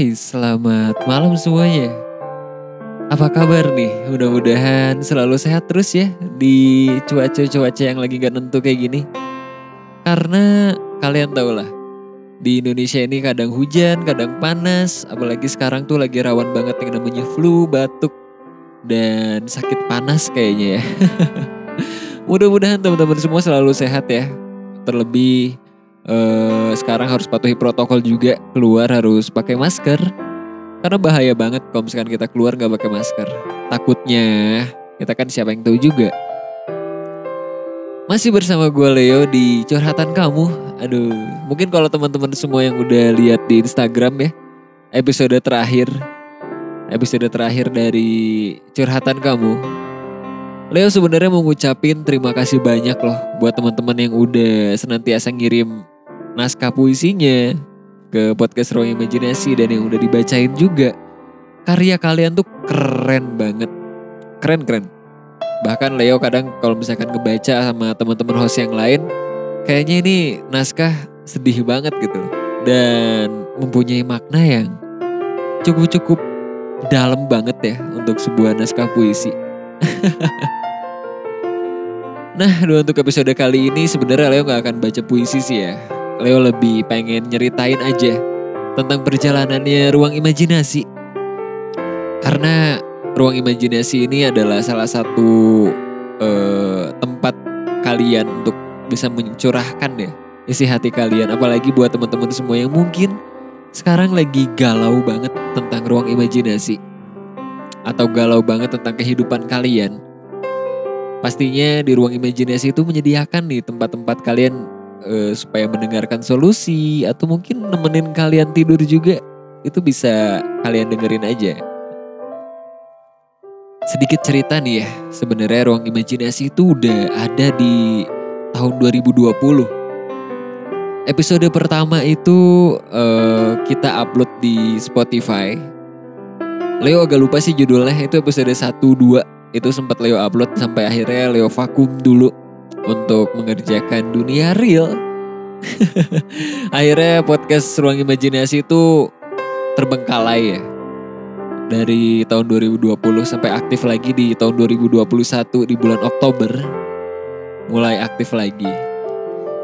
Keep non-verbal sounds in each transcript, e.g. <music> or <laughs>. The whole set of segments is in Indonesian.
Hai, selamat malam semuanya. Apa kabar nih? Mudah-mudahan selalu sehat terus ya di cuaca-cuaca yang lagi gak nentu kayak gini. Karena kalian tau lah, di Indonesia ini kadang hujan, kadang panas, apalagi sekarang tuh lagi rawan banget yang namanya flu, batuk, dan sakit panas kayaknya ya. <laughs> Mudah-mudahan teman-teman semua selalu sehat ya. Terlebih eh, sekarang harus patuhi protokol juga, keluar harus pakai masker. Karena bahaya banget kalau misalkan kita keluar nggak pakai masker. Takutnya kita kan siapa yang tahu juga. Masih bersama gue Leo di curhatan kamu. Aduh, mungkin kalau teman-teman semua yang udah lihat di Instagram ya, episode terakhir, episode terakhir dari curhatan kamu. Leo sebenarnya mau ngucapin terima kasih banyak loh buat teman-teman yang udah senantiasa ngirim naskah puisinya, ke podcast Ruang Imajinasi dan yang udah dibacain juga. Karya kalian tuh keren banget. Keren keren. Bahkan Leo kadang kalau misalkan ngebaca sama teman-teman host yang lain, kayaknya ini naskah sedih banget gitu Dan mempunyai makna yang cukup-cukup dalam banget ya untuk sebuah naskah puisi. <laughs> nah, untuk episode kali ini sebenarnya Leo nggak akan baca puisi sih ya Leo lebih pengen nyeritain aja tentang perjalanannya ruang imajinasi. Karena ruang imajinasi ini adalah salah satu uh, tempat kalian untuk bisa mencurahkan ya isi hati kalian. Apalagi buat teman-teman semua yang mungkin sekarang lagi galau banget tentang ruang imajinasi. Atau galau banget tentang kehidupan kalian. Pastinya di ruang imajinasi itu menyediakan nih tempat-tempat kalian uh, supaya mendengarkan solusi atau mungkin nemenin kalian tidur juga itu bisa kalian dengerin aja. Sedikit cerita nih ya, sebenarnya ruang imajinasi itu udah ada di tahun 2020. Episode pertama itu uh, kita upload di Spotify. Leo agak lupa sih judulnya, itu episode 1 2 itu sempat Leo upload sampai akhirnya Leo vakum dulu untuk mengerjakan dunia real. <laughs> Akhirnya podcast Ruang Imajinasi itu terbengkalai ya. Dari tahun 2020 sampai aktif lagi di tahun 2021 di bulan Oktober. Mulai aktif lagi.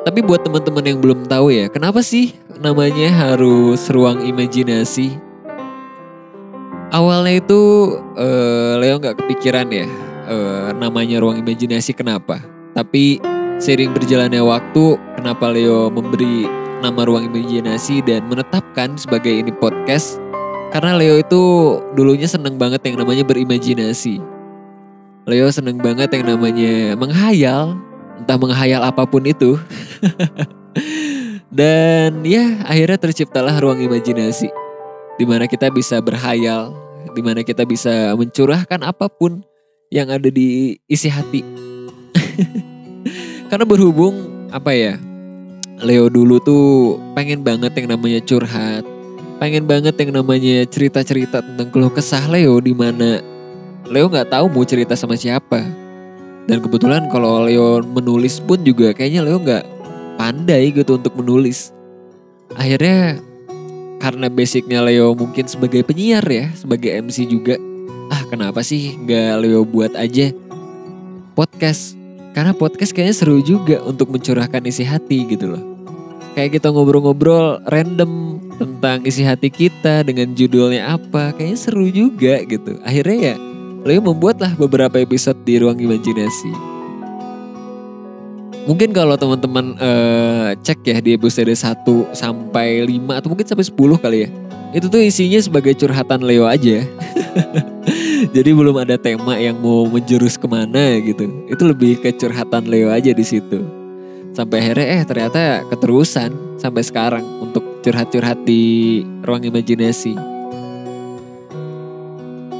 Tapi buat teman-teman yang belum tahu ya, kenapa sih namanya harus Ruang Imajinasi? Awalnya itu uh, Leo nggak kepikiran ya uh, namanya Ruang Imajinasi kenapa? Tapi seiring berjalannya waktu, kenapa Leo memberi nama ruang imajinasi dan menetapkan sebagai ini podcast? Karena Leo itu dulunya seneng banget yang namanya berimajinasi. Leo seneng banget yang namanya menghayal, entah menghayal apa pun itu. <laughs> dan ya akhirnya terciptalah ruang imajinasi. Di mana kita bisa berhayal, di mana kita bisa mencurahkan apa pun yang ada di isi hati. <laughs> Karena berhubung apa ya Leo dulu tuh pengen banget yang namanya curhat, pengen banget yang namanya cerita-cerita tentang keluh kesah Leo di mana Leo nggak tahu mau cerita sama siapa. Dan kebetulan kalau Leo menulis pun juga kayaknya Leo nggak pandai gitu untuk menulis. Akhirnya karena basicnya Leo mungkin sebagai penyiar ya, sebagai MC juga. Ah kenapa sih nggak Leo buat aja podcast karena podcast kayaknya seru juga untuk mencurahkan isi hati gitu loh. Kayak kita ngobrol-ngobrol random tentang isi hati kita dengan judulnya apa. Kayaknya seru juga gitu. Akhirnya ya Leo membuatlah beberapa episode di ruang imajinasi. Mungkin kalau teman-teman uh, cek ya di episode 1 sampai 5 atau mungkin sampai 10 kali ya. Itu tuh isinya sebagai curhatan Leo aja. <laughs> Jadi belum ada tema yang mau menjurus ke mana gitu. Itu lebih ke curhatan Leo aja di situ. Sampai akhirnya eh ternyata keterusan sampai sekarang untuk curhat-curhat di ruang imajinasi.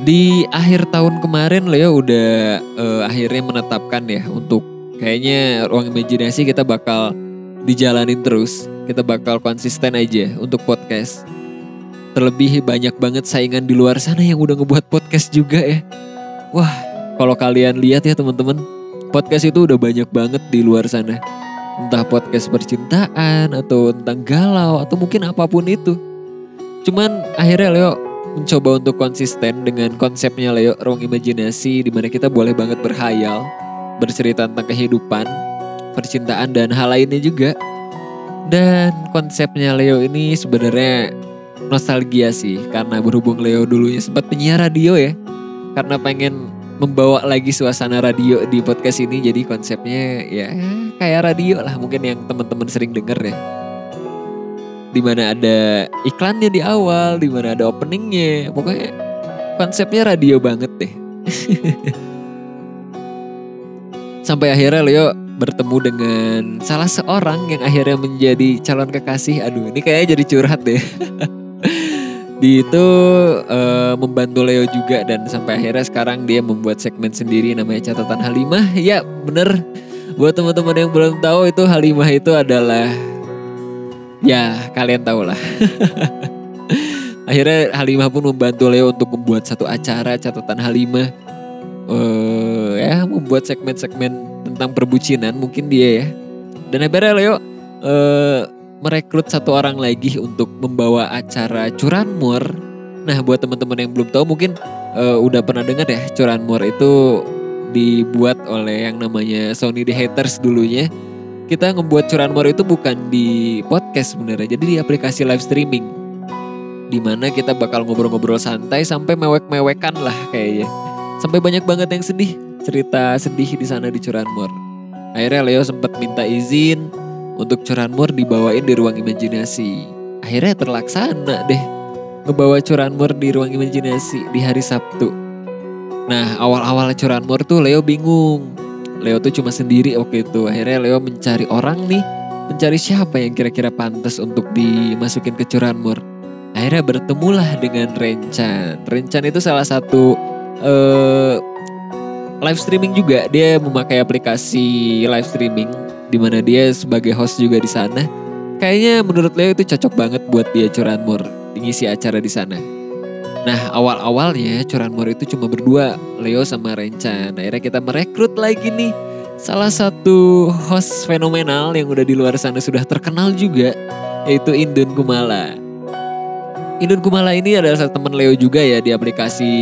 Di akhir tahun kemarin Leo udah uh, akhirnya menetapkan ya untuk kayaknya ruang imajinasi kita bakal dijalanin terus. Kita bakal konsisten aja untuk podcast Terlebih banyak banget saingan di luar sana yang udah ngebuat podcast juga ya. Wah, kalau kalian lihat ya teman-teman, podcast itu udah banyak banget di luar sana. Entah podcast percintaan atau tentang galau atau mungkin apa pun itu. Cuman akhirnya Leo mencoba untuk konsisten dengan konsepnya Leo ruang imajinasi di mana kita boleh banget berhayal, bercerita tentang kehidupan, percintaan dan hal lainnya juga. Dan konsepnya Leo ini sebenarnya nostalgia sih karena berhubung Leo dulunya sempat penyiar radio ya. Karena pengen membawa lagi suasana radio di podcast ini jadi konsepnya ya kayak radio lah mungkin yang teman-teman sering denger ya. Di mana ada iklannya di awal di mana ada openingnya. Pokoknya konsepnya radio banget deh. <laughs> Sampai akhirnya Leo bertemu dengan salah seorang yang akhirnya menjadi calon kekasih. Aduh ini kayaknya jadi curhat deh <laughs> di itu uh, membantu Leo juga dan sampai akhirnya sekarang dia membuat segmen sendiri namanya catatan Halimah. Ya bener. Buat teman-teman yang belum tahu itu Halimah itu adalah ya kalian tahu lah. <laughs> Akhirnya Halimah pun membantu Leo untuk membuat satu acara catatan Halimah. Uh, ya membuat segmen-segmen tentang perbucinan mungkin dia ya. Dan akhirnya Leo uh, merekrut satu orang lagi untuk membawa acara curanmor. Nah, buat teman-teman yang belum tahu mungkin uh, udah pernah dengar ya curanmor itu dibuat oleh yang namanya Sony The Haters dulunya. Kita ngebuat curanmor itu bukan di podcast sebenarnya, jadi di aplikasi live streaming. Di mana kita bakal ngobrol-ngobrol santai sampai mewek-mewekan lah kayaknya. Sampai banyak banget yang sedih, cerita sedih di sana di curanmor. Akhirnya Leo sempat minta izin untuk curanmor dibawain di ruang imajinasi. Akhirnya terlaksana deh ngebawa curanmor di ruang imajinasi di hari Sabtu. Nah awal-awal curanmor tuh Leo bingung. Leo tuh cuma sendiri waktu itu. Akhirnya Leo mencari orang nih. Mencari siapa yang kira-kira pantas untuk dimasukin ke curanmor. Akhirnya bertemulah dengan Rencan. Rencan itu salah satu uh, live streaming juga. Dia memakai aplikasi live streaming di mana dia sebagai host juga di sana. Kayaknya menurut Leo itu cocok banget buat dia curanmor ngisi acara di sana. Nah awal-awalnya curanmor itu cuma berdua, Leo sama Rencan. Akhirnya kita merekrut lagi nih salah satu host fenomenal yang udah di luar sana sudah terkenal juga, yaitu Indun Kumala. Indun Kumala ini adalah satu teman Leo juga ya di aplikasi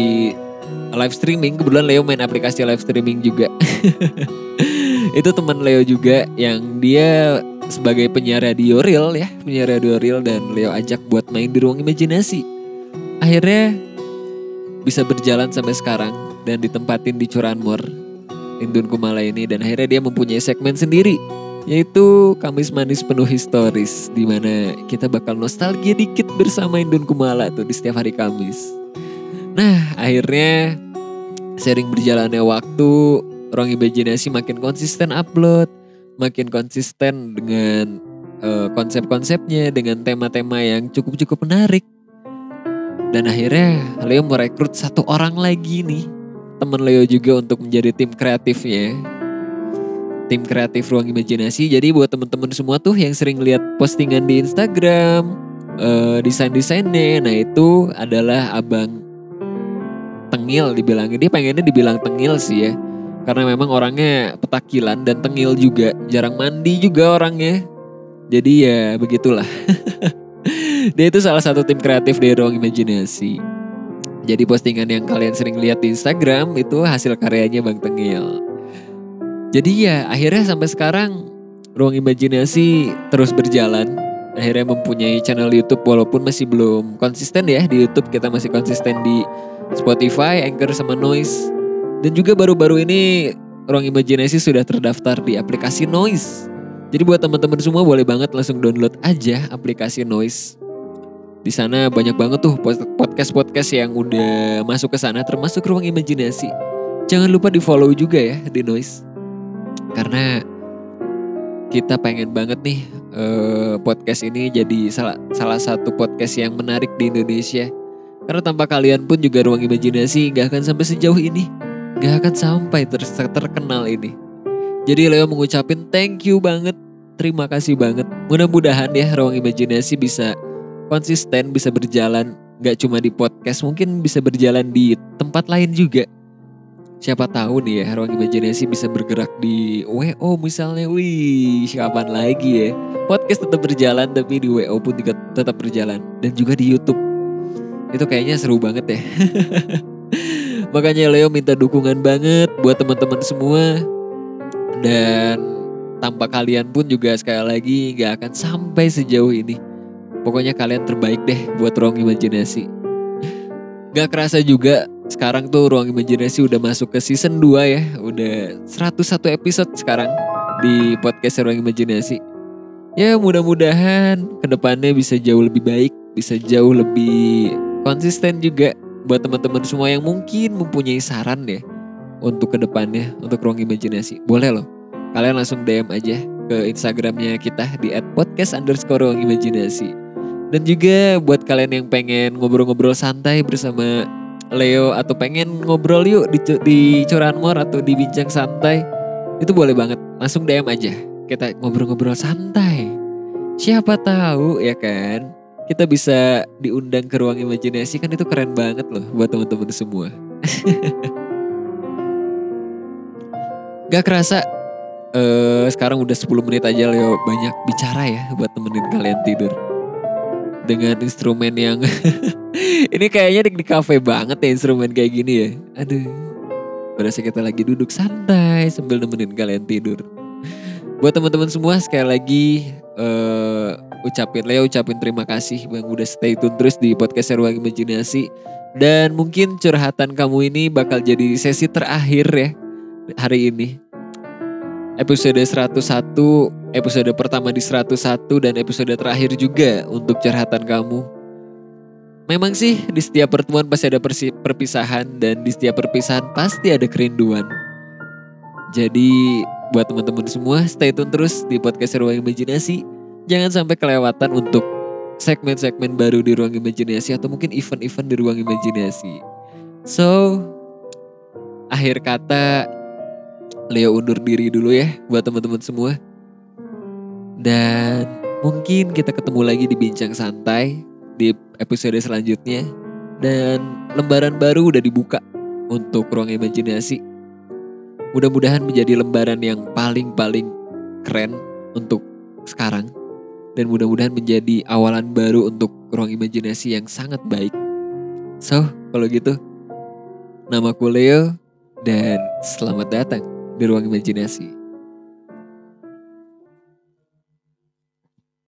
live streaming. Kebetulan Leo main aplikasi live streaming juga. <laughs> itu teman Leo juga yang dia sebagai penyiar radio real ya, penyiar radio real dan Leo ajak buat main di ruang imajinasi. Akhirnya bisa berjalan sampai sekarang dan ditempatin di Curanmor, Indun Kumala ini dan akhirnya dia mempunyai segmen sendiri yaitu Kamis Manis Penuh Historis di mana kita bakal nostalgia dikit bersama Indun Kumala tuh di setiap hari Kamis. Nah, akhirnya sering berjalannya waktu ruang imajinasi makin konsisten upload, makin konsisten dengan uh, konsep-konsepnya, dengan tema-tema yang cukup-cukup menarik. Dan akhirnya Leo merekrut satu orang lagi nih, teman Leo juga untuk menjadi tim kreatifnya. Tim kreatif ruang imajinasi. Jadi buat teman-teman semua tuh yang sering lihat postingan di Instagram, uh, desain-desainnya, nah itu adalah abang tengil dibilangin dia pengennya dibilang tengil sih ya karena memang orangnya petakilan dan tengil juga, jarang mandi juga orangnya. Jadi ya begitulah. <laughs> Dia itu salah satu tim kreatif dari Ruang Imajinasi. Jadi postingan yang kalian sering lihat di Instagram itu hasil karyanya Bang Tengil. Jadi ya akhirnya sampai sekarang Ruang Imajinasi terus berjalan. Akhirnya mempunyai channel YouTube walaupun masih belum konsisten ya di YouTube kita masih konsisten di Spotify, Anchor sama Noise. Dan juga baru-baru ini Ruang Imajinasi sudah terdaftar di aplikasi Noise. Jadi buat teman-teman semua boleh banget langsung download aja aplikasi Noise. Di sana banyak banget tuh podcast-podcast yang udah masuk ke sana termasuk Ruang Imajinasi. Jangan lupa di-follow juga ya di Noise. Karena kita pengen banget nih uh, podcast ini jadi salah salah satu podcast yang menarik di Indonesia. Karena tanpa kalian pun juga ruang imajinasi gak akan sampai sejauh ini gak akan sampai ter terkenal ini. Jadi Leo mengucapin thank you banget, terima kasih banget. Mudah-mudahan ya ruang imajinasi bisa konsisten, bisa berjalan gak cuma di podcast, mungkin bisa berjalan di tempat lain juga. Siapa tahu nih ya ruang imajinasi bisa bergerak di WO misalnya. Wih, kapan lagi ya? Podcast tetap berjalan tapi di WO pun tetap berjalan dan juga di YouTube. Itu kayaknya seru banget ya. <laughs> Makanya Leo minta dukungan banget buat teman-teman semua. Dan tanpa kalian pun juga sekali lagi gak akan sampai sejauh ini. Pokoknya kalian terbaik deh buat ruang imajinasi. Gak kerasa juga sekarang tuh ruang imajinasi udah masuk ke season 2 ya. Udah 101 episode sekarang di podcast ruang imajinasi. Ya mudah-mudahan ke depannya bisa jauh lebih baik, bisa jauh lebih konsisten juga buat teman-teman semua yang mungkin mempunyai saran ya untuk ke depannya untuk ruang imajinasi. Boleh loh, kalian langsung DM aja ke Instagramnya kita di @podcast underscore ruang imajinasi. Dan juga buat kalian yang pengen ngobrol-ngobrol santai bersama Leo atau pengen ngobrol yuk di, di Curanmor atau di Bincang Santai, itu boleh banget. Langsung DM aja. Kita ngobrol-ngobrol santai. Siapa tahu ya kan kita bisa diundang ke ruang imajinasi kan itu keren banget loh buat teman-teman semua. <laughs> Gak kerasa uh, sekarang udah 10 menit aja Leo banyak bicara ya buat temenin kalian tidur. Dengan instrumen yang <laughs> ini kayaknya di, di cafe banget ya instrumen kayak gini ya. Aduh. Berasa kita lagi duduk santai sambil nemenin kalian tidur. Buat teman-teman semua sekali lagi uh, ucapin Leo ucapin terima kasih. Yang udah stay tune terus di podcast Ruang Imajinasi. Dan mungkin curhatan kamu ini bakal jadi sesi terakhir ya hari ini. Episode 101 episode pertama di 101 dan episode terakhir juga untuk curhatan kamu. Memang sih di setiap pertemuan pasti ada perpisahan dan di setiap perpisahan pasti ada kerinduan. Jadi buat teman-teman semua stay tune terus di podcast Ruang Imajinasi jangan sampai kelewatan untuk segmen-segmen baru di ruang imajinasi atau mungkin event-event di ruang imajinasi. So, akhir kata Leo undur diri dulu ya buat teman-teman semua. Dan mungkin kita ketemu lagi di bincang santai di episode selanjutnya. Dan lembaran baru udah dibuka untuk ruang imajinasi. Mudah-mudahan menjadi lembaran yang paling-paling keren untuk sekarang dan mudah-mudahan menjadi awalan baru untuk ruang imajinasi yang sangat baik. So, kalau gitu, nama Leo dan selamat datang di ruang imajinasi.